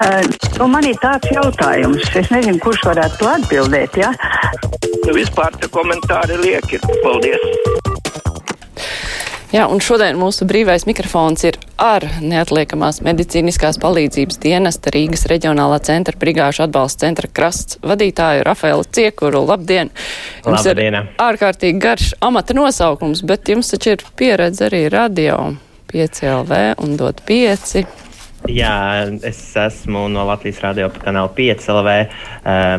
Uh, nu, man ir tāds jautājums, es nezinu, kurš varētu to atbildēt. Ja? Nu, vispār tie komentāri lieki. Paldies! Jā, un šodien mūsu brīvais mikrofons ir ar neatliekamās medicīniskās palīdzības dienesta Rīgas reģionālā centra brigāžu atbalsta centra krasts vadītāju Rafaelu Ciekuru. Labdien! Jums Labdien. ir ārkārtīgi garš amata nosaukums, bet jums taču ir pieredze arī radio 5LV un dot 5. Jā, es esmu no Latvijas radio kanāla 5 LV.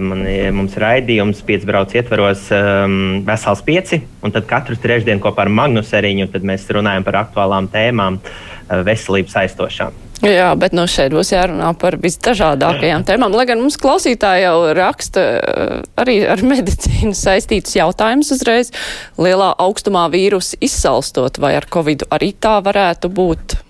Man, mums ir raidījums, 5 brauc ietveros um, vesels 5. Un tad katru trešdienu kopā ar Magnusu Eriņu mēs runājam par aktuālām tēmām, veselības aizstošām. Jā, bet no šeit būs jārunā par visdažādākajām tēmām. Lai gan mums klausītāji jau raksta arī ar medicīnu saistītus jautājumus uzreiz. Lielā augstumā vīrusu izsalstot, vai ar covidu arī tā varētu būt?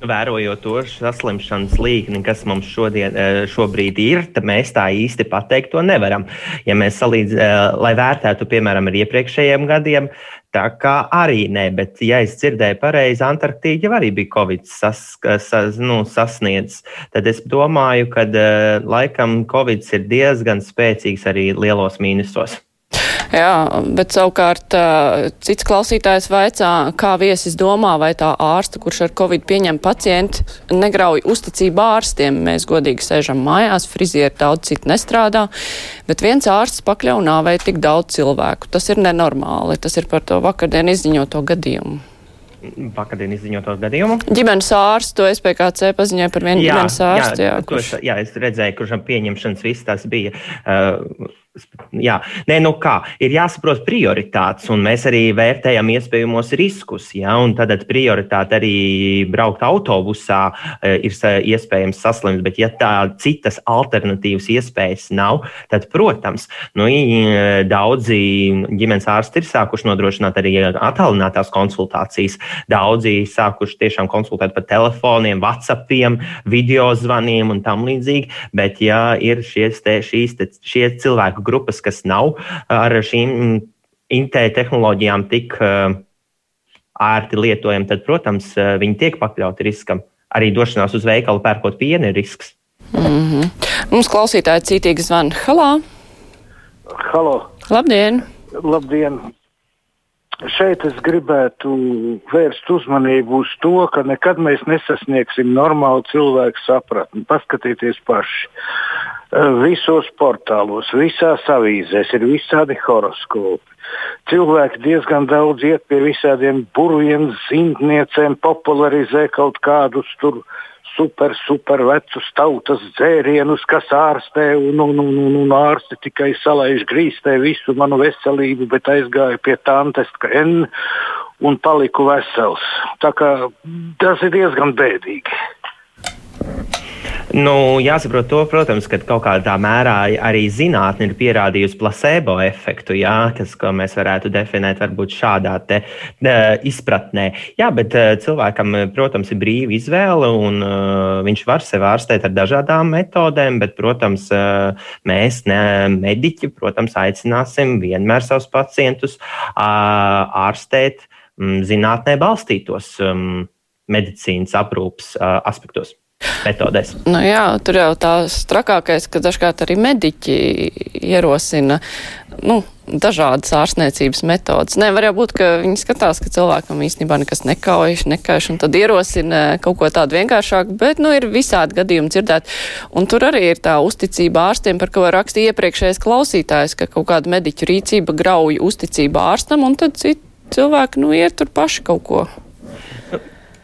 Vērojot to saslimšanas līkni, kas mums šodien, šobrīd ir, tad mēs tā īsti pateikt to nevaram. Ja mēs salīdzinām, lai vērtētu, piemēram, ar iepriekšējiem gadiem, tā kā arī nē, bet, ja es dzirdēju pareizi, Antarktīda arī bija Covid sas, sas, nu, sasniedzis, tad es domāju, ka laikam Covid ir diezgan spēcīgs arī lielos mīnusos. Jā, bet savukārt cits klausītājs vaicā, kā viesis domā, vai tā ārsta, kurš ar covid pieņem pacientu, negrauj uzticību ārstiem. Mēs godīgi sēžam mājās, frizieri daudz citu nestrādā, bet viens ārsts pakļaunā vai tik daudz cilvēku. Tas ir nenormāli. Tas ir par to vakardien izziņoto gadījumu vakardien izziņoto gadījumu. Ģimenes ārstu, to SPKC paziņoja par vienu jā, ģimenes ārstu. Jā, jā, kurš... to, jā, es redzēju, kurš pieņemšanas viss tas bija. Uh, Jā, Nē, nu kā, ir jāsaprot prioritātes, un mēs arī vērtējam iespējamos riskus. Ja? Tad prioritāte arī braukt autobusā eh, ir iespējams saslimt, bet ja tā citas alternatīvas iespējas nav, tad, protams, nu, daudzi ģimenes ārsti ir sākuši nodrošināt arī attālinātās konsultācijas. Daudzi sākuši tiešām konsultēt pa telefoniem, WhatsAppiem, video zvaniem un tam līdzīgi, bet ja ir šies te, šīs te, šie cilvēki, grupas, kas nav ar šīm IT tehnoloģijām tik ērti lietojami, tad, protams, viņi tiek pakļauti riskam. Arī došanās uz veikalu pērkot pienu ir risks. Mm -hmm. Mums klausītāji cītīgi zvana. Halā! Halo! Labdien! Labdien! Šeit es gribētu vērst uzmanību uz to, ka nekad mēs nesasniegsim normālu cilvēku sapratni. Paskatieties paši! Visos portālos, visās avīzēs ir visādi horoskopi. Cilvēki diezgan daudz iet pie visādiem burviem, zintniecēm, popularizē kaut kādus tur super, super vecus tautas dzērienus, kas ārstē, un, un, un, un, un ārsti tikai salaiž grīstē visu manu veselību, bet aizgāju pie tantes N un paliku vesels. Tā kā tas ir diezgan bēdīgi. Nu, jāsaprot to, protams, ka kaut kādā mērā arī zinātne ir pierādījusi placebo efektu, jā, kas, ko mēs varētu definēt varbūt šādā te, uh, izpratnē. Jā, bet uh, cilvēkam, protams, ir brīva izvēle, un uh, viņš var sevi ārstēt ar dažādām metodēm, bet, protams, uh, mēs, ne, mediķi, protams, aicināsim vienmēr savus pacientus uh, ārstēt um, zinātnē balstītos um, medicīnas aprūpas uh, aspektos metodēs. Nu jā, tur jau tās trakākais, ka dažkārt arī mediķi ierosina nu, dažādas ārstniecības metodas. Nevar jau būt, ka viņi skatās, ka cilvēkam īstenībā nekas nekaujas, nekaujas, un tad ierosina kaut ko tādu vienkāršāku, bet, nu, ir visādi gadījumi dzirdēt. Un tur arī ir tā uzticība ārstiem, par ko rakstīja iepriekšējais klausītājs, ka kaut kāda mediķu rīcība grauj uzticību ārstam, un tad citi cilvēki, nu, iet tur paši kaut ko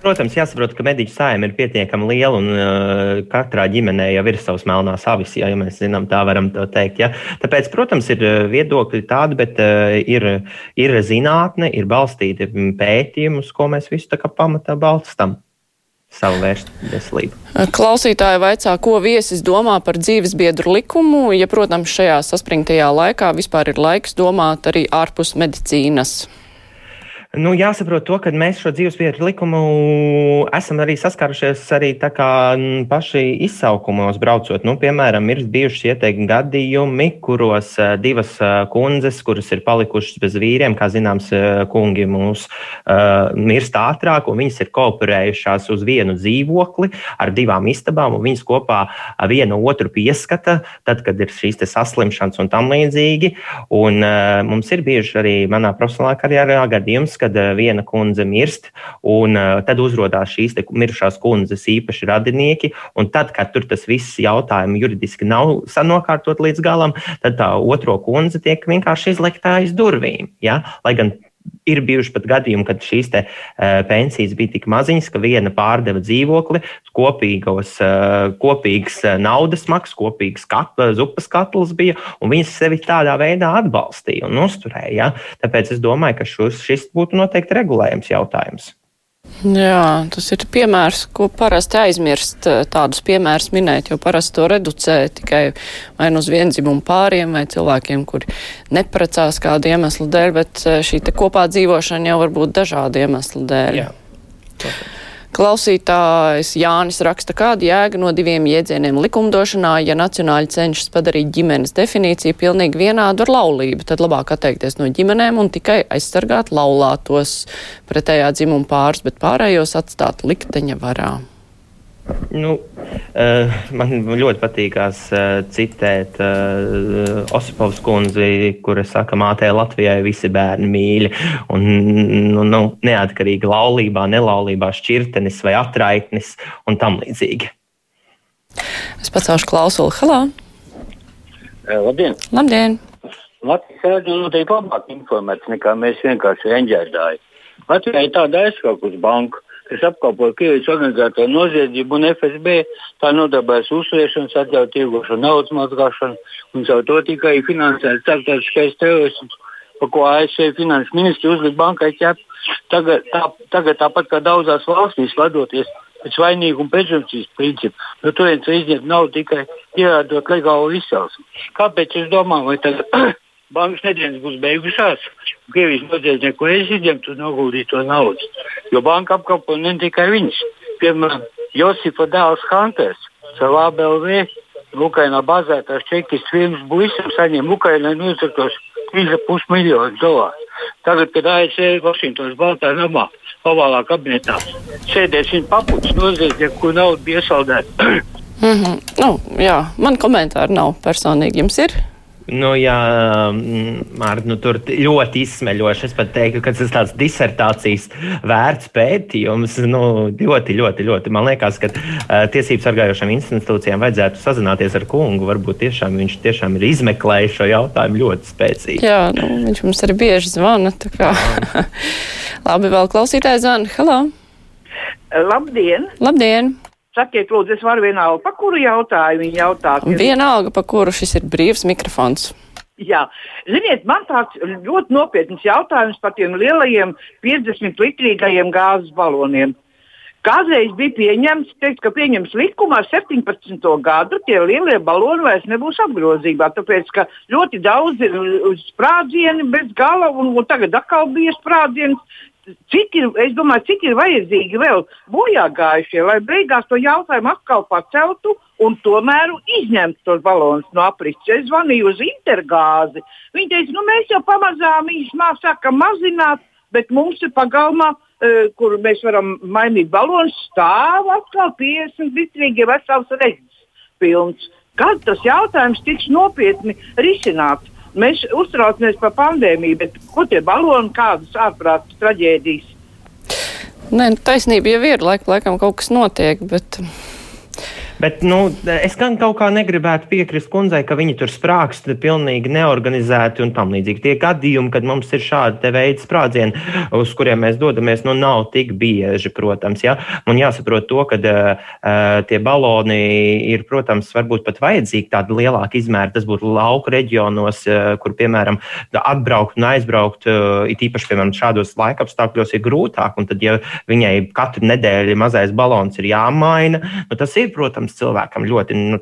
Protams, jāsaprot, ka mediķu saima ir pietiekami liela un uh, katrā ģimenē jau ir savs melnās avis, ja, ja mēs zinām, tā varam to teikt. Ja. Tāpēc, protams, ir uh, viedokļi tādi, bet uh, ir, ir zinātne, ir balstīti pētījumi, uz ko mēs visu tā kā pamatā balstam savu veselību. Klausītāji vaicā, ko viesis domā par dzīves biedru likumu, ja, protams, šajā saspringtajā laikā vispār ir laiks domāt arī ārpus medicīnas. Nu, jāsaprot to, ka mēs šo dzīvesvietu likumu esam arī saskārušies arī paši izsaukumos braucot. Nu, piemēram, ir bijuši ieteikti gadījumi, kuros divas kundzes, kuras ir palikušas bez vīriem, kā zināms, kungi mūs uh, mirst ātrāk, un viņas ir kooperējušās uz vienu dzīvokli ar divām istabām, un viņas kopā vienu otru pieskata, tad, kad ir šīs saslimšanas un tam līdzīgi. Un, uh, mums ir bijuši arī manā profesionālā karjerā gadījums, kad eh, viena kundze mirst, un tad uzrādās šīs mirušās kundzes īpaši radinieki. Tad, kad tur tas viss jautājums juridiski nav sanokārtot līdz galam, tad tā otro kundze tiek vienkārši izliktā aiz durvīm. Ja? Lai gan ir bijuši pat gadījumi, kad šīs te, uh, pensijas bija tik maziņas, ka viena pārdeva dzīvokli, kopīgos, uh, kopīgs uh, naudas maks, kopīgs katla, zupas katls bija, un viņas sevi tādā veidā atbalstīja un uzturēja. Ja? Tāpēc es domāju, ka šus, šis būtu noteikti regulējums jautājums. Jā, tas ir piemērs, ko parasti aizmirst tādus piemērus minēt, jo parasti to reducē tikai vai nu uz vienzimumu pāriem vai cilvēkiem, kuri neprecās kādu iemeslu dēļ, bet šī te kopā dzīvošana jau var būt dažādu iemeslu dēļ. Jā. Tāpēc. Klausītājs Jānis raksta, kāda jēga no diviem jēdzieniem likumdošanā, ja nacionāļi cenšas padarīt ģimenes definīciju pilnīgi vienādu ar laulību, tad labāk atteikties no ģimenēm un tikai aizsargāt laulātos pretējā dzimuma pāris, bet pārējos atstāt likteņa varā. Nu, man ļoti patīkās uh, citēt uh, Osipovs kundzi, kura saka, mātē Latvijai visi bērni mīļi. Un, nu, nu, neatkarīgi laulībā, nelaulībā, šķirtenis vai atraitnis un tam līdzīgi. Es pacelšu klausuli. Halā! Labdien! Labdien! Latvijas rādio noteikti labāk informēts nekā mēs vienkārši enģērdāji. Latvijā ir tāda aizskaukus banka kas apkalpo Krievijas organizēto noziedzību, un FSB tā nodarbojas uzturēšanas, atļautu ieguvušanu, naudas mazgāšanu un caur to tikai finansēt starptautiskais terorisms, par ko ASV finanses ministri uzlika bankai ķep. Tagad, tā, tagad tāpat kā daudzās valstīs, vadoties pēc vainīguma prezumpcijas principa, no turienes izņemt naudu tikai ierādot legālu izcelsmi. Kāpēc es domāju, vai tagad bankas nedēļas būs beigušās. Krievijas noziedznieku izņemt un noguldīt to naudu. Jo banka apkalpo ne tikai viņus. Piemēram, Josifa dēls Hunters savā BLV Ukrainā bazētās čekijas firmas buļsam saņem Ukrainai nozagtos 3,5 miljonus dolāru. Tagad, kad ASV Vašingtonas Baltā namā ovālā kabinetā sēdēs viņa papucis noziedznieku, kur naudu bija iesaldēta. mm -hmm. nu, jā, man komentāru nav personīgi. Jums ir? Nu, jā, Mārta, mm, nu, tur ļoti izsmeļoši. Es pat teiktu, ka tas ir tāds disertācijas vērts pētījums. Nu, ļoti, ļoti, ļoti. Man liekas, ka uh, tiesību sargājošām institūcijām vajadzētu sazināties ar kungu. Varbūt tiešām viņš tiešām ir izmeklējis šo jautājumu ļoti spēcīgi. Jā, nu, viņš mums arī bieži zvana. Labi, vēl klausītājs zvana. Halo! Labdien! Labdien! Sakiet, lūdzu, es varu vienalga, pa kuru jautājumu viņi jautās. Vienalga, pa kuru šis ir brīvs mikrofons. Jā, ziniet, man tāds ļoti nopietns jautājums par tiem lielajiem 50 litrīgajiem gāzes baloniem. Kādreiz bija pieņemts, teikt, ka pieņems likumu ar 17. gadu, tie lielie baloni vairs nebūs apgrozībā, tāpēc ka ļoti daudz ir sprādzieni bez gala, un, un tagad atkal bija sprādziens cik ir, es domāju, cik ir vajadzīgi vēl bojā gājušie, lai beigās to jautājumu atkal paceltu un tomēr izņemtu tos balonus no aprits. Es zvanīju uz intergāzi. Viņi teica, nu mēs jau pamazām viņus sākam mazināt, bet mums ir pagalmā, uh, kur mēs varam mainīt balonus, stāv atkal 50 litrīgi vesels reģis pilns. Kad tas jautājums tiks nopietni risināts? Mēs uztraucamies par pandēmiju, bet ko tie baloni, kādas ārprātas traģēdijas? Nē, nu, taisnība jau ir, laik, laikam kaut kas notiek, bet Bet nu, es gan kaut kā negribētu piekrist kundzei, ka viņi tur sprākst pilnīgi neorganizēti un tam līdzīgi. Tie gadījumi, kad mums ir šādi veidi sprādzieni, uz kuriem mēs dodamies, nu nav tik bieži, protams. Ja? Un jāsaprot to, ka uh, tie baloni ir, protams, varbūt pat vajadzīgi tādi lielāki izmēri. Tas būtu lauku reģionos, uh, kur, piemēram, atbraukt un aizbraukt, uh, it īpaši, piemēram, šādos laikapstākļos ir grūtāk. Un tad, ja viņai katru nedēļu mazais balons ir jāmaina, nu, tas ir, protams, protams, cilvēkam ļoti nu,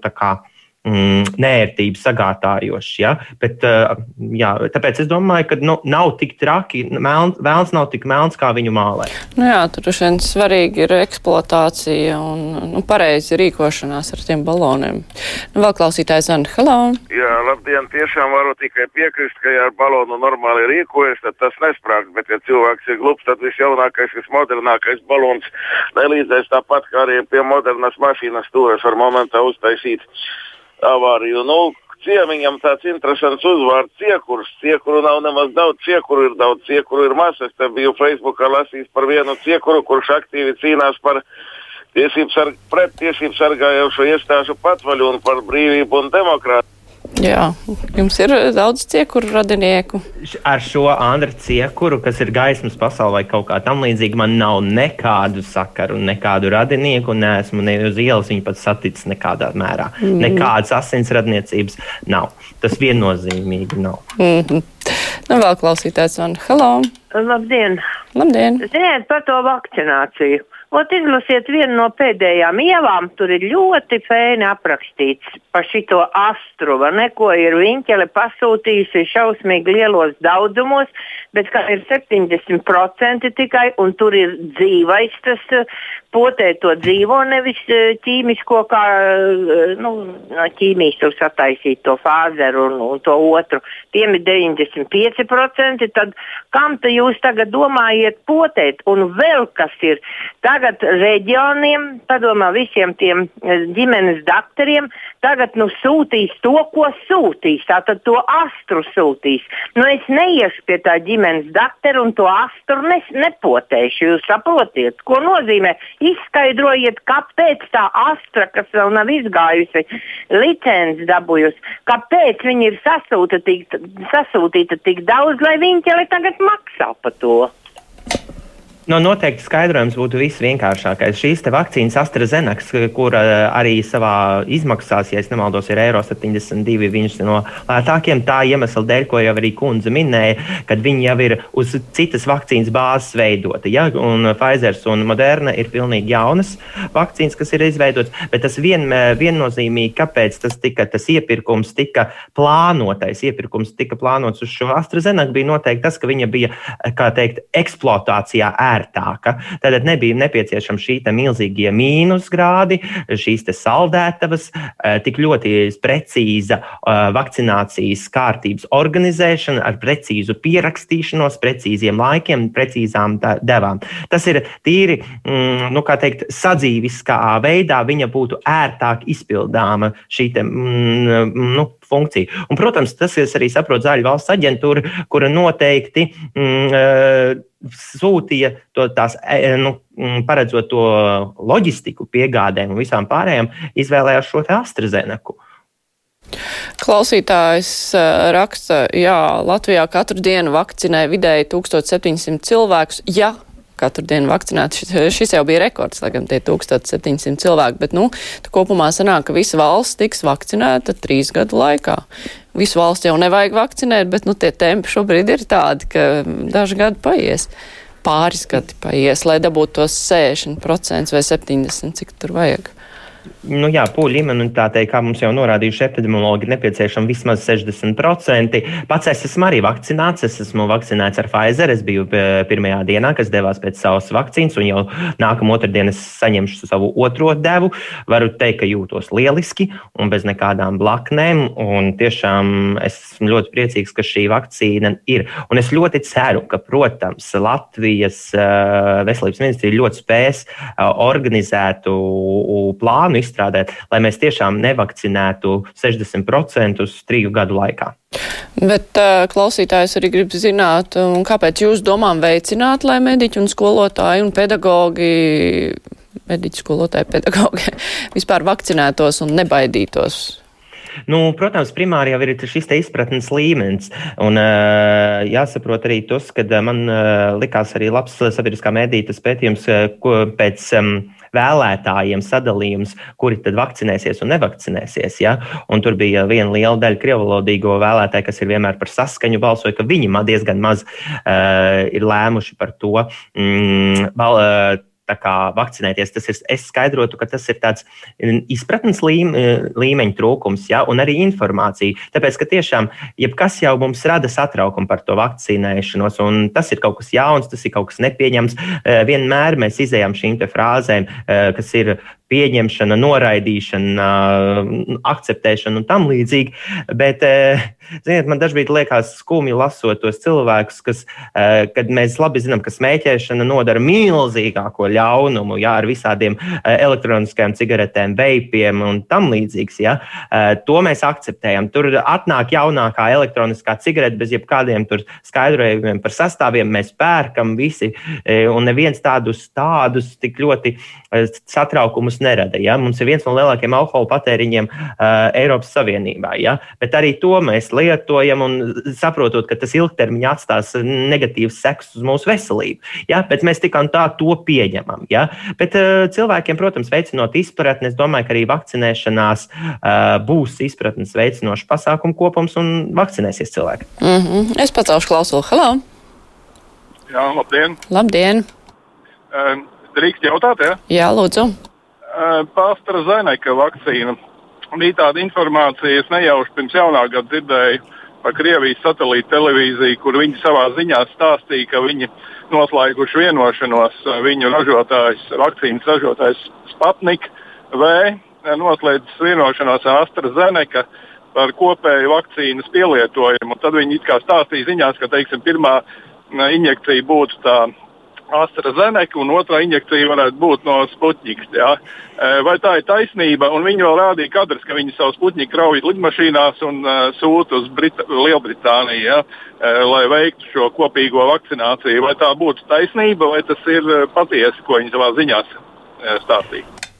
mm, nērtību sagātājošs. Ja? Bet, uh, jā, tāpēc es domāju, ka nu, nav tik traki, melns, vēlns nav tik melns, kā viņu mālē. Nu jā, tur šodien svarīgi ir eksploatācija un nu, pareizi rīkošanās ar tiem baloniem. Nu, vēl klausītājs Zana, hello! Jā, labdien, tiešām varu tikai piekrist, ka ja ar balonu normāli rīkojas, tad tas nesprāg, bet ja cilvēks ir glups, tad visjaunākais, vismodernākais balons nelīdzēs tāpat kā arī pie modernas mašīnas stūres var momentā uztaisīt avāriju. Nu, ciemiņam tāds interesants uzvārds - ciekurs. Ciekuru nav nemaz daudz, ciekuru ir daudz, ciekuru ir maz. Es te biju Facebookā lasījis par vienu ciekuru, kurš aktīvi cīnās par tiesību sarg, pret tiesību sargājošo iestāžu patvaļu un par brīvību un demokrātiju. Jā, jums ir daudz ciekuru radinieku. Ar šo Andru ciekuru, kas ir gaismas pasaulē, kaut kā tam līdzīga, man nav nekādu sakaru, nekādu radinieku, un neesmu ne uz ielas viņu pat saticis nekādā mērā. Mm. Nekādas asins radniecības nav. Tas viennozīmīgi nav. Mm -hmm. Nu, vēl klausītājs man. Hello! Labdien! Labdien! Ziniet par to vakcināciju. Ot, izlasiet vienu no pēdējām ievām, tur ir ļoti fēni aprakstīts par šito astru, ne, ko ir viņķele pasūtījusi šausmīgi lielos daudzumos, bet kā ir 70% tikai, un tur ir dzīvais tas potē to dzīvo, nevis ķīmisko, kā nu, no ķīmijas tur sataisīt to fāzeru un, un to otru. Tiem ir 95%, tad kam te jūs tagad domājat potēt? Un vēl kas ir, tagad reģioniem, padomā visiem tiem ģimenes daktariem, tagad nu sūtīs to, ko sūtīs. Tātad to astru sūtīs. Nu, es neiešu pie tā ģimenes doktora un to astru ne, nepotēšu. Jūs saprotiet, ko nozīmē? Izskaidrojiet, kāpēc tā astra, kas vēl nav izgājusi, licenci dabūjusi, kāpēc viņi ir sasūta tik, sasūtīta tik daudz, lai viņi tagad maksā par to. No noteikti skaidrojums būtu viss vienkāršākais. Šīs vakcīnas AstraZeneca, kur arī savā izmaksās, ja nemaldos, ir eiro 72, viņš no lētākiem. Tā iemesla dēļ, ko jau arī kundze minēja, kad viņi jau ir uz citas vakcīnas bāzes veidota. Ja? Un Pfizer un Moderna ir pilnīgi jaunas vakcīnas, kas ir izveidotas, bet tas vien, viennozīmīgi, kāpēc tas, tika, tas iepirkums tika plānotais, iepirkums tika plānots uz šo AstraZeneca, bija noteikti tas, ka viņa bija, kā teikt, eksploatācijā ērtāka. Tad nebija nepieciešama šī milzīgie mīnusgrādi, šīs saldētavas, eh, tik ļoti precīza eh, vakcinācijas kārtības organizēšana ar precīzu pierakstīšanos, precīziem laikiem, precīzām devām. Tas ir tīri, mm, nu, kā teikt, sadzīviskā veidā viņa būtu ērtāk izpildāma šī te, mm, nu, funkcija. Un, protams, tas ir arī saprot zāļu valsts aģentūra, kura noteikti mm, eh, sūtīja to tās, eh, nu, mm, paredzot to loģistiku, piegādēm un visām pārējām, izvēlējās šo AstraZeneku. Klausītājs uh, raksta, jā, Latvijā katru dienu vakcinē vidēji 1700 cilvēkus. Ja katru dienu vakcinēti. Šis jau bija rekords, lai gan tie 1700 cilvēki, bet, nu, kopumā sanāk, ka visa valsts tiks vakcinēta trīs gadu laikā. Visu valsts jau nevajag vakcinēt, bet, nu, tie tempi šobrīd ir tādi, ka daži gadi paies. Pāris gadi paies, lai dabūtu tos 60% vai 70%, cik tur vajag. Nu, jā, pūļu imunitātei, kā mums jau norādījuši epidemiologi, nepieciešama vismaz 60%. Pats es esmu arī vakcinēts. Es esmu vakcinēts ar Pfizer. Es biju pirmajā dienā, kas devās pēc savas vakcīnas, un jau nākamā otrdiena es saņemšu savu otro devu. Varu teikt, ka jūtos lieliski un bez nekādām blaknēm. Tiešām es esmu ļoti priecīgs, ka šī vakcīna ir. Un es ļoti ceru, ka, protams, Latvijas veselības ministrija ļoti spēs organizētu plānu izstrādāt izstrādāt, lai mēs tiešām nevakcinētu 60% triju gadu laikā. Bet uh, klausītājs arī grib zināt, kāpēc jūs domām veicināt, lai mediķi un skolotāji un pedagogi, mediķi, skolotāji, pedagogi vispār vakcinētos un nebaidītos Nu, protams, primāri jau ir šis izpratnes līmenis. Un uh, jāsaprot arī tas, ka man uh, likās arī labs sabiedriskā mēdītas pētījums, pēc. Um, vēlētājiem sadalījums, kuri tad vakcinēsies un nevakcinēsies. Ja? Un tur bija viena liela daļa krievalodīgo vēlētāju, kas ir vienmēr par saskaņu balsoja, ka viņi diezgan maz uh, ir lēmuši par to. Mm, bal, uh, vakcinēties. Tas ir, es skaidrotu, ka tas ir tāds izpratnes līme, līmeņa trūkums, ja, un arī informācija. Tāpēc, ka tiešām jebkas jau mums rada satraukumu par to vakcinēšanos, un tas ir kaut kas jauns, tas ir kaut kas nepieņems. Vienmēr mēs izējām šīm frāzēm, kas ir pieņemšana, noraidīšana, akceptēšana un tam līdzīgi. Bet, ziniet, man dažkārt liekas skumji lasot tos cilvēkus, kas, kad mēs labi zinām, ka smēķēšana nodara milzīgāko ļaunumu, jā, ar visādiem elektroniskajām cigaretēm, veipiem un tam līdzīgs. Jā. To mēs akceptējam. Tur atnāk jaunākā elektroniskā cigarete bez jebkādiem skaidrojumiem par sastāviem. Mēs pērkam visi, un neviens tādus, tādus tik ļoti satraukumus nerada. Ja? Mums ir viens no lielākajiem alkohola patēriņiem uh, Eiropas Savienībā. Ja? Bet arī to mēs lietojam un saprotot, ka tas ilgtermiņā atstās negatīvas sekas uz mūsu veselību. Ja? Bet mēs tikai tā to pieņemam. Ja? Bet uh, cilvēkiem, protams, veicinot izpratni, es domāju, ka arī vakcinēšanās uh, būs izpratnes veicinošs pasākumu kopums un vakcinēsies cilvēki. Mm -hmm. Es pacelšu klausuli. Halo! Jā, labdien! Labdien! Um, Drīkst jautāt, ja? Jā, lūdzu. Pastra Zeneka vakcīna. Bija tāda informācija, es nejauši pirms jaunā gada dzirdēju par Krievijas satelīta televīziju, kur viņi savā ziņā stāstīja, ka viņi noslēguši vienošanos, viņu ražotājs, vakcīnas ražotājs Sputnik V noslēdzis vienošanos ar AstraZeneca par kopēju vakcīnas pielietojumu. Tad viņi it kā stāstīja ziņās, ka teiksim, pirmā injekcija būtu tā AstraZeneca un otrā injekcija varētu būt no Sputnikas. Ja? Vai tā ir taisnība? Un viņi vēl rādīja kadrus, ka viņi savu Sputniku krauj lidmašīnās un uh, sūta uz Brit Lielbritāniju, ja? uh, lai veiktu šo kopīgo vakcināciju. Vai tā būtu taisnība vai tas ir patiesi, ko viņi savā ziņās uh, stāstīja?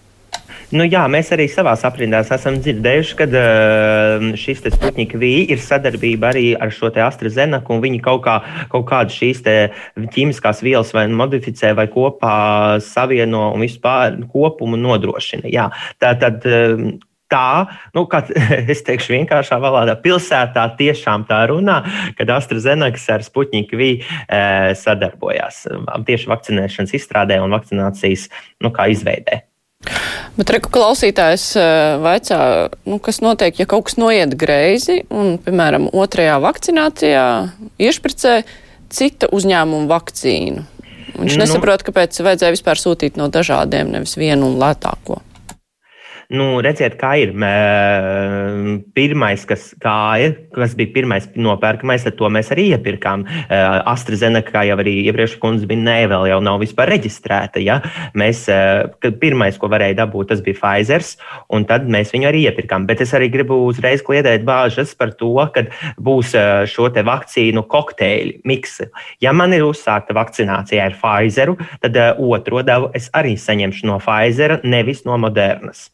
Nu, jā, mēs arī savā aprindās esam dzirdējuši, ka uh, šis Sputnika V ir sadarbība arī ar šo AstraZeneca, un viņi kaut, kā, kaut kādu šīs ķīmiskās vielas vai modificē vai kopā savieno un vispār kopumu nodrošina. Jā, tā tad. Uh, tā, nu, kā es teikšu, vienkāršā valodā, pilsētā tiešām tā runā, kad AstraZeneca ar Sputniku V e, sadarbojās tieši vakcinēšanas izstrādē un vakcinācijas nu, izveidē. Bet reku klausītājs eh, vaicā, nu, kas notiek, ja kaut kas noiet greizi un, piemēram, otrajā vakcinācijā iešpricē cita uzņēmuma vakcīnu. Viņš nu, nesaprot, kāpēc vajadzēja vispār sūtīt no dažādiem, nevis vienu un lētāko nu, redziet, kā ir. Pirmais, kas gāja, kas bija pirmais nopērkamais, to mēs arī iepirkām. AstraZeneca, kā jau arī iepriekš kundze minēja, vēl jau nav vispār reģistrēta. Ja? Mēs, pirmais, ko varēja dabūt, tas bija Pfizer, un tad mēs viņu arī iepirkām. Bet es arī gribu uzreiz kliedēt bāžas par to, ka būs šo te vakcīnu kokteļu miksi. Ja man ir uzsākta vakcinācija ar Pfizeru, tad otro devu es arī saņemšu no Pfizera, nevis no Modernas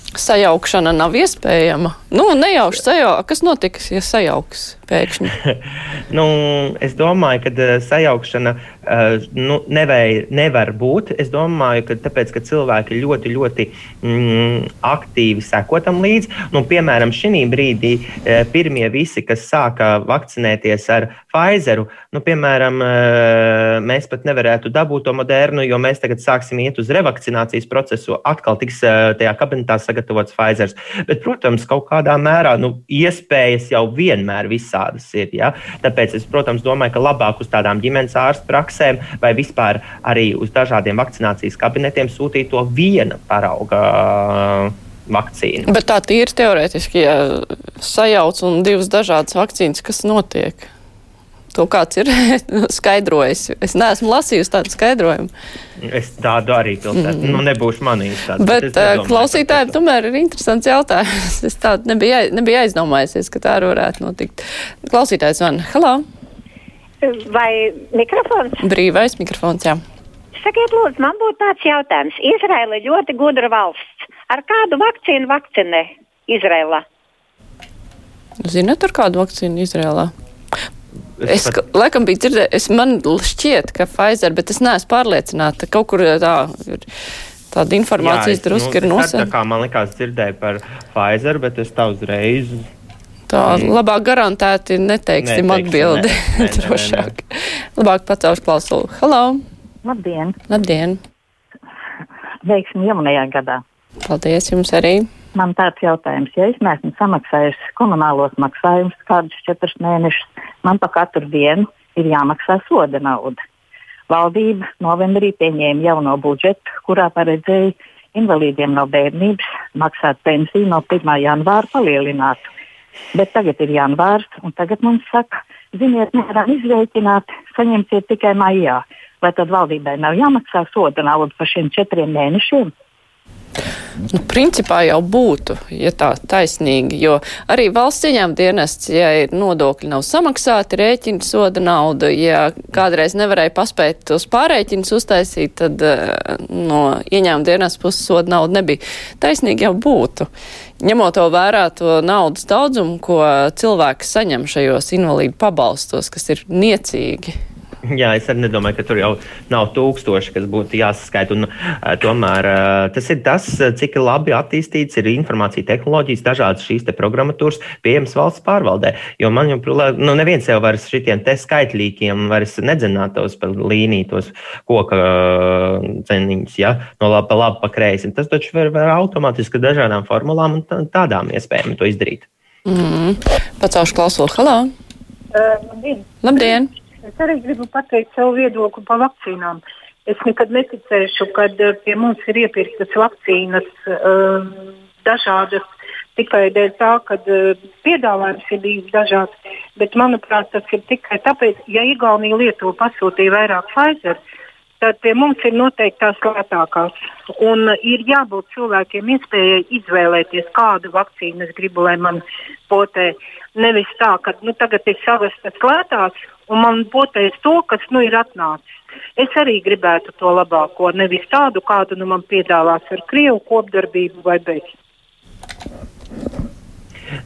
sajaukšana nav iespējama. Nu, nejauši sajaukt. Kas notiks, ja sajauks pēkšņi? nu, es domāju, ka uh, sajaukšana uh, nu, nevar, nevar būt. Es domāju, ka tāpēc, ka cilvēki ļoti, ļoti mm, aktīvi sekotam līdzi. Nu, piemēram, šī brīdī uh, pirmie visi, kas sāka vakcinēties ar Pfizeru, nu, piemēram, mēs pat nevarētu dabūt to modernu, jo mēs tagad sāksim iet uz revakcinācijas procesu. Atkal tiks tajā kabinetā sagatavots sagatavots Pfizer. Bet, protams, kaut kādā mērā nu, iespējas jau vienmēr visādas ir. Ja? Tāpēc es, protams, domāju, ka labāk uz tādām ģimenes ārstu praksēm vai vispār arī uz dažādiem vakcinācijas kabinetiem sūtīt to viena parauga. Vakcīnu. Bet tā ir teorētiski, ja sajauc un divas dažādas vakcīnas, kas notiek. To kāds ir skaidrojis. Es neesmu lasījusi tādu skaidrojumu. Es tādu arī pilsētu. Mm. Nu, nebūšu manījis tādu. Bet, bet uh, klausītājiem tomēr ir interesants jautājums. Es tādu nebiju, nebiju aizdomājusies, ka tā varētu notikt. Klausītājs man, hello! Vai mikrofons? Brīvais mikrofons, jā. Sakiet, lūdzu, man būtu tāds jautājums. Izraela ir ļoti gudra valsts. Ar kādu vakcīnu vakcinē Izraēlā? Zinat, ar kādu vakcīnu Izrēlā? Es, pat... laikam, biju dzirdējis, man šķiet, ka Pfizer, bet es neesmu pārliecināta. Kaut kur tā ir. Tāda informācija drusku nu, ir nosaucta. Tā kā man likās dzirdēju par Pfizer, bet es tā uzreiz. Tā mm. labāk garantēti neteiksim Neteikšu, atbildi. Ne, ne, Drošāk. Ne, ne, ne. Labāk pacelšu klausulu. Halo! Labdien! Labdien! veiksmi jaunajā gadā. Paldies jums arī! Man tāds jautājums, ja es neesmu samaksājis komunālos maksājumus kādus četrus mēnešus, man pa katru dienu ir jāmaksā soda nauda. Valdība novembrī pieņēma jauno budžetu, kurā paredzēja invalīdiem no bērnības maksāt pensiju no 1. janvāra palielinātu. Bet tagad ir janvārs, un tagad mums saka, ziniet, nevaram izrēķināt, saņemsiet tikai maijā. Vai tad valdībai nav jāmaksā soda nauda par šiem četriem mēnešiem? Nu, principā jau būtu, ja tā taisnīgi, jo arī valsts ieņēmuma dienests, ja ir nodokļi nav samaksāti, rēķina soda nauda, ja kādreiz nevarēja paspēt tos pārēķinus uztaisīt, tad uh, no ieņēmuma dienesta puses soda nauda nebija. Taisnīgi jau būtu. Ņemot to vērā to naudas daudzumu, ko cilvēki saņem šajos invalīdu pabalstos, kas ir niecīgi. Jā, es arī nedomāju, ka tur jau nav tūkstoši, kas būtu jāsaskaita. Un, uh, tomēr uh, tas ir tas, cik labi attīstīts ir informācija tehnoloģijas, dažādas šīs programmatūras pieejamas valsts pārvaldē. Jo man joprojām, nu, neviens jau vairs šitiem te skaitlīkiem vairs nedzinātos pa līniju, tos koka uh, ceniņus, ja, no laba pa labi, pa kreisi. Tas taču var, var automātiski dažādām formulām un tādām iespējām to izdarīt. Mm. Pacaušu klausulu. Halo! Uh, labdien! labdien. Es arī gribu pateikt savu viedokli par vakcīnām. Es nekad neticēšu, ka uh, pie mums ir iepirktas vakcīnas uh, dažādas tikai dēļ tā, ka uh, piedāvājums ir bijis dažāds. Bet, manuprāt, tas ir tikai tāpēc, ja Igaunija Lietuva pasūtīja vairāk Pfizer, tad pie mums ir noteikti tās lētākās. Un ir jābūt cilvēkiem iespējai izvēlēties, kādu vakcīnu es gribu, lai man potē. Nevis tā, ka nu, tagad ir savas lētās, un man potēs to, kas nu ir atnācis. Es arī gribētu to labāko, nevis tādu, kādu nu man piedāvās ar krievu kopdarbību vai bez.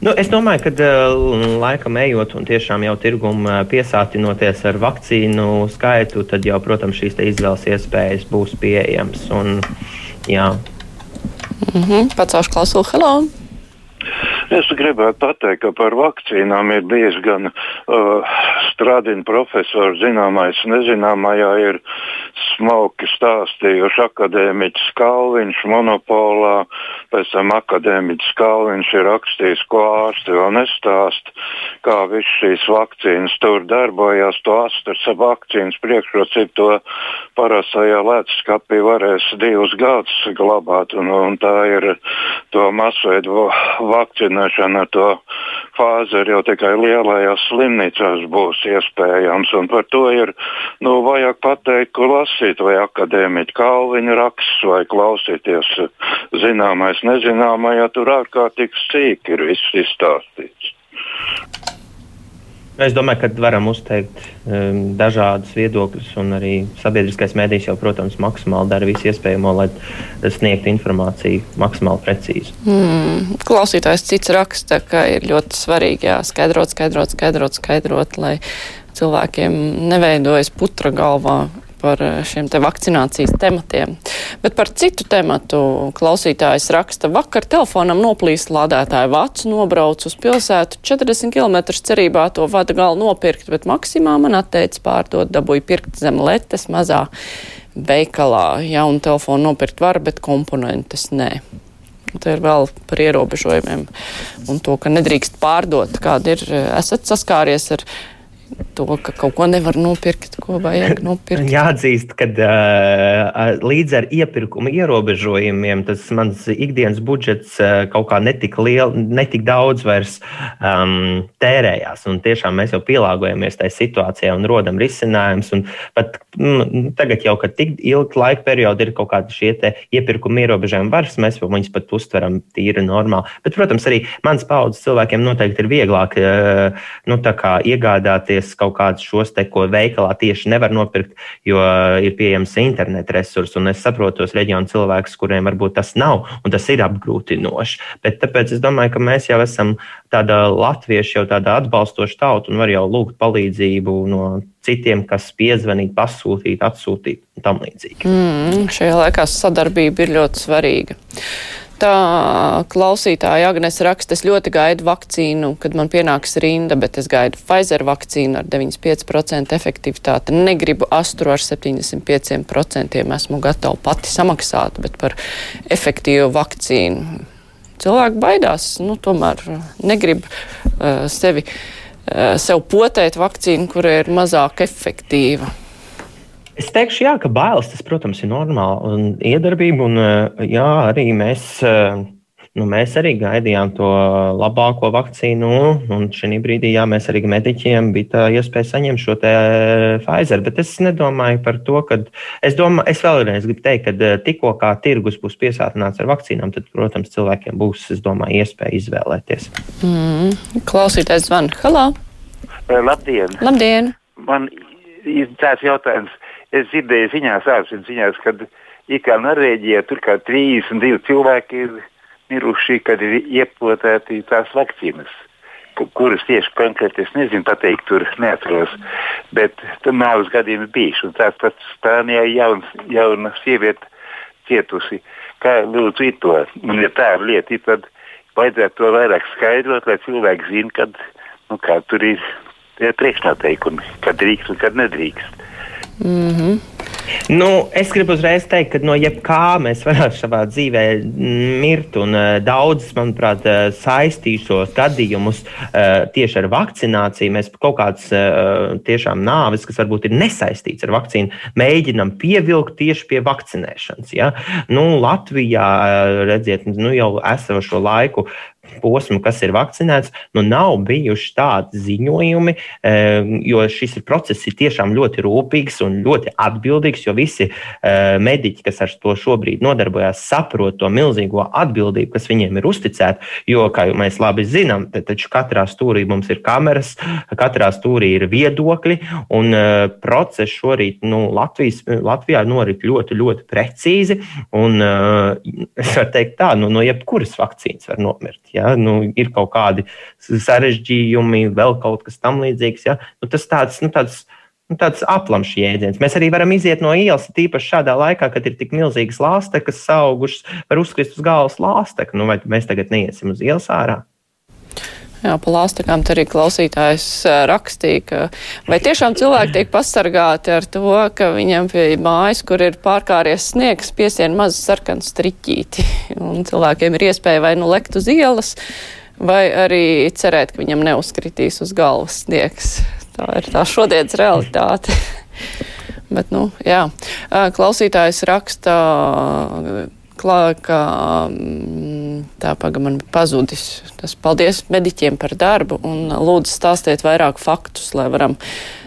Nu, es domāju, ka uh, laikam ejot un tiešām jau tirgumu uh, piesātinoties ar vakcīnu skaitu, tad jau, protams, šīs izvēles iespējas būs pieejamas. Un, jā. mm -hmm. Pacaušu klausulu, hello! Es gribētu pateikt, ka par vakcīnām ir bijis gan uh, strādājuma profesors, zināmais, nezināmajā ir smalki stāstījuši akadēmiķis Kalniņš monopolā, pēc tam akadēmiķis Kalniņš ir rakstījis, ko ārsti vēl nestāst, kā viss šīs vakcīnas tur darbojās, to astras vakcīnas priekšrocību to parastajā lētskapī varēs divus gadus glabāt, un, un tā ir to masveidu vakcinēšana ar to fāzi jau tikai lielajās slimnīcās būs iespējams. Par to ir nu, vajag pateikt, ko lasīt, vai akadēmiķa Kalviņa raksts, vai klausīties zināmais, nezināmajā, tur ārkārtīgi sīki ir viss izstāstīts. Es domāju, ka varam uzteikt um, dažādus viedokļus, un arī sabiedriskais mēdījis jau, protams, maksimāli dara visu iespējamo, lai sniegtu informāciju maksimāli precīzi. Mm, klausītājs cits raksta, ka ir ļoti svarīgi jā, skaidrot, skaidrot, skaidrot, skaidrot, lai cilvēkiem neveidojas putra galvā par eh, šiem te vakcinācijas tematiem. Bet par citu tematu klausītājs raksta, vakar telefonam noplīst lādētāju vats, nobrauc uz pilsētu 40 km cerībā to vada galu nopirkt, bet maksimā man atteica pārdot, dabūja pirkt zem letes mazā veikalā. Jaunu telefonu nopirkt var, bet komponentes nē. Te ir vēl par ierobežojumiem un to, ka nedrīkst pārdot. Kāda ir, esat saskāries ar to, ka kaut ko nevar nopirkt, ko vajag nopirkt. Jāatzīst, ka uh, līdz ar iepirkuma ierobežojumiem tas mans ikdienas budžets uh, kaut kā netik, liel, netik daudz vairs um, tērējās. Un tiešām mēs jau pielāgojamies tai situācijai un rodam risinājumus. Pat mm, tagad jau, kad tik ilgi laika periodi ir kaut kādi šie iepirkuma ierobežojumi varas, mēs viņus pat uztveram tīri normāli. Bet, protams, arī mans paudzes cilvēkiem noteikti ir vieglāk uh, nu, iegādāties kaut kādus šos te, ko veikalā tieši nevar nopirkt, jo ir pieejams interneta resurss. Un es saprotu tos reģionu cilvēkus, kuriem varbūt tas nav, un tas ir apgrūtinoši. Bet tāpēc es domāju, ka mēs jau esam tāda latvieša, jau tāda atbalstoša tauta un var jau lūgt palīdzību no citiem, kas piezvanīt, pasūtīt, atsūtīt un tam līdzīgi. Mm, šajā laikā sadarbība ir ļoti svarīga. Tā klausītāja Agnes raksta, es ļoti gaidu vakcīnu, kad man pienāks rinda, bet es gaidu Pfizer vakcīnu ar 95% efektivitāti. Negribu astru ar 75%. Esmu gatava pati samaksāt, bet par efektīvu vakcīnu. Cilvēki baidās, nu, tomēr negrib uh, sevi, uh, sev potēt vakcīnu, kura ir mazāk efektīva. Es teikšu, jā, ka bailes tas, protams, ir normāli un iedarbība. Un, eh, jā, arī mēs, eh, nu, mēs arī gaidījām to labāko vakcīnu. Un šī brīdī, jā, mēs arī mediķiem bija tā iespēja saņemt šo eh, Pfizer. Bet es nedomāju par to, ka es, domā, es vēlreiz gribu teikt, ka tikko kā tirgus būs piesātināts ar vakcīnām, tad, protams, cilvēkiem būs, es domāju, iespēja izvēlēties. Mm, klausītājs zvan. Halā! Labdien! Labdien! Man ir tāds jautājums es dzirdēju ziņās, ārpus ziņās, kad it kā Norvēģijā tur kā 32 cilvēki ir miruši, kad ir iepotēti tās vakcīnas. Kuras tieši konkrēti es nezinu, pateikt, tur neatceros. Bet tur nāves gadījumi bijuši. Un tāds pats Spānijā jauns, jauna sieviete cietusi. Kā lūdzu to? Un ja tā ir lieta, tad vajadzētu to vairāk skaidrot, lai cilvēki zinātu, kad nu, kā, tur ir priekšnoteikumi, kad drīkst un kad nedrīkst. Mm -hmm. Nu, es gribu uzreiz teikt, ka no jebkā mēs varam savā dzīvē mirt. Un, uh, daudz, manuprāt, uh, saistīšos gadījumus uh, tieši ar vakcināciju. Mēs kaut kādas uh, tiešām nāves, kas varbūt ir nesaistīts ar vakcīnu, mēģinam pievilkt tieši pie vakcinēšanas. Ja? Nu, Latvijā, uh, redziet, nu, jau esošo laiku posmu, kas ir vakcinēts, nu nav bijuši tādi ziņojumi, jo šis process ir tiešām ļoti rūpīgs un ļoti atbildīgs, jo visi mediķi, kas ar to šobrīd nodarbojas, saprot to milzīgo atbildību, kas viņiem ir uzticēta. Jo, kā mēs labi zinām, taču katrā stūrī mums ir kameras, katrā stūrī ir viedokļi, un process šorīt nu, Latvijas, Latvijā norit ļoti, ļoti precīzi. Un, es varu teikt tā, nu, no jebkuras vakcīnas var nomirt. Ja? Nu, ir kaut kādi sarežģījumi, vēl kaut kas tamlīdzīgs. Ja? Nu, tas tāds, nu, tāds, nu, tāds aplamšs jēdziens. Mēs arī varam iziet no ielas, tīpaši šādā laikā, kad ir tik milzīgas lāstekas augušas, var uzkrist uz galvas lāsteku. Nu, vai mēs tagad neiesim uz ielas ārā? Jā, pa lāstakām te arī klausītājs rakstīja, ka vai tiešām cilvēki tiek pasargāti ar to, ka viņam pie mājas, kur ir pārkāries sniegs, piesien mazu sarkanu striķīti, un cilvēkiem ir iespēja vai nu lekt uz ielas, vai arī cerēt, ka viņam neuzkritīs uz galvas sniegs. Tā ir tā šodienas realitāte. Bet, nu, jā, klausītājs raksta klāt, ka mm, tā paga man pazudis. Tas paldies mediķiem par darbu un lūdzu stāstiet vairāk faktus, lai varam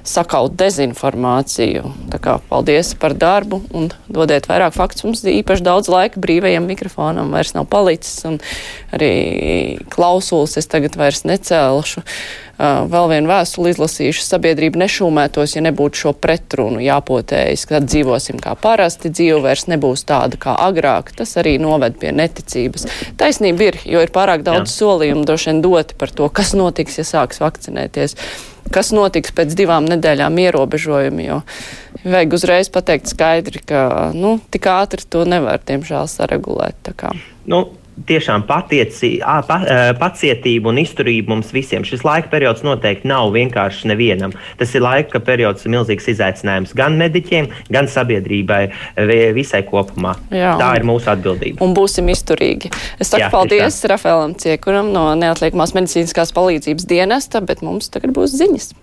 sakaut dezinformāciju. Tā kā paldies par darbu un dodiet vairāk faktus. Mums īpaši daudz laika brīvajam mikrofonam vairs nav palicis un arī klausulis es tagad vairs necēlšu. Vēl vienu vēstuli izlasījuši, sabiedrība nešūmētos, ja nebūtu šo pretrunu jāpotējas, kad dzīvosim kā parasti, dzīve vairs nebūs tāda kā agrāk. Tas arī noved pie neticības. Taisnība ir, jo ir pārāk daudz Jā. solījumu droši vien doti par to, kas notiks, ja sāks vakcinēties kas notiks pēc divām nedēļām ierobežojumi, jo vajag uzreiz pateikt skaidri, ka nu, tik ātri to nevar, diemžēl, saregulēt. Nu, tiešām patieci, pa, pacietība un izturība mums visiem. Šis laika periods noteikti nav vienkārši nevienam. Tas ir laika periods, milzīgs izaicinājums gan mediķiem, gan sabiedrībai visai kopumā. Jā, Tā ir mūsu atbildība. Un būsim izturīgi. Es saku Jā, paldies Rafaelam Ciekuram no Neatliekamās medicīniskās palīdzības dienesta, bet mums tagad būs ziņas.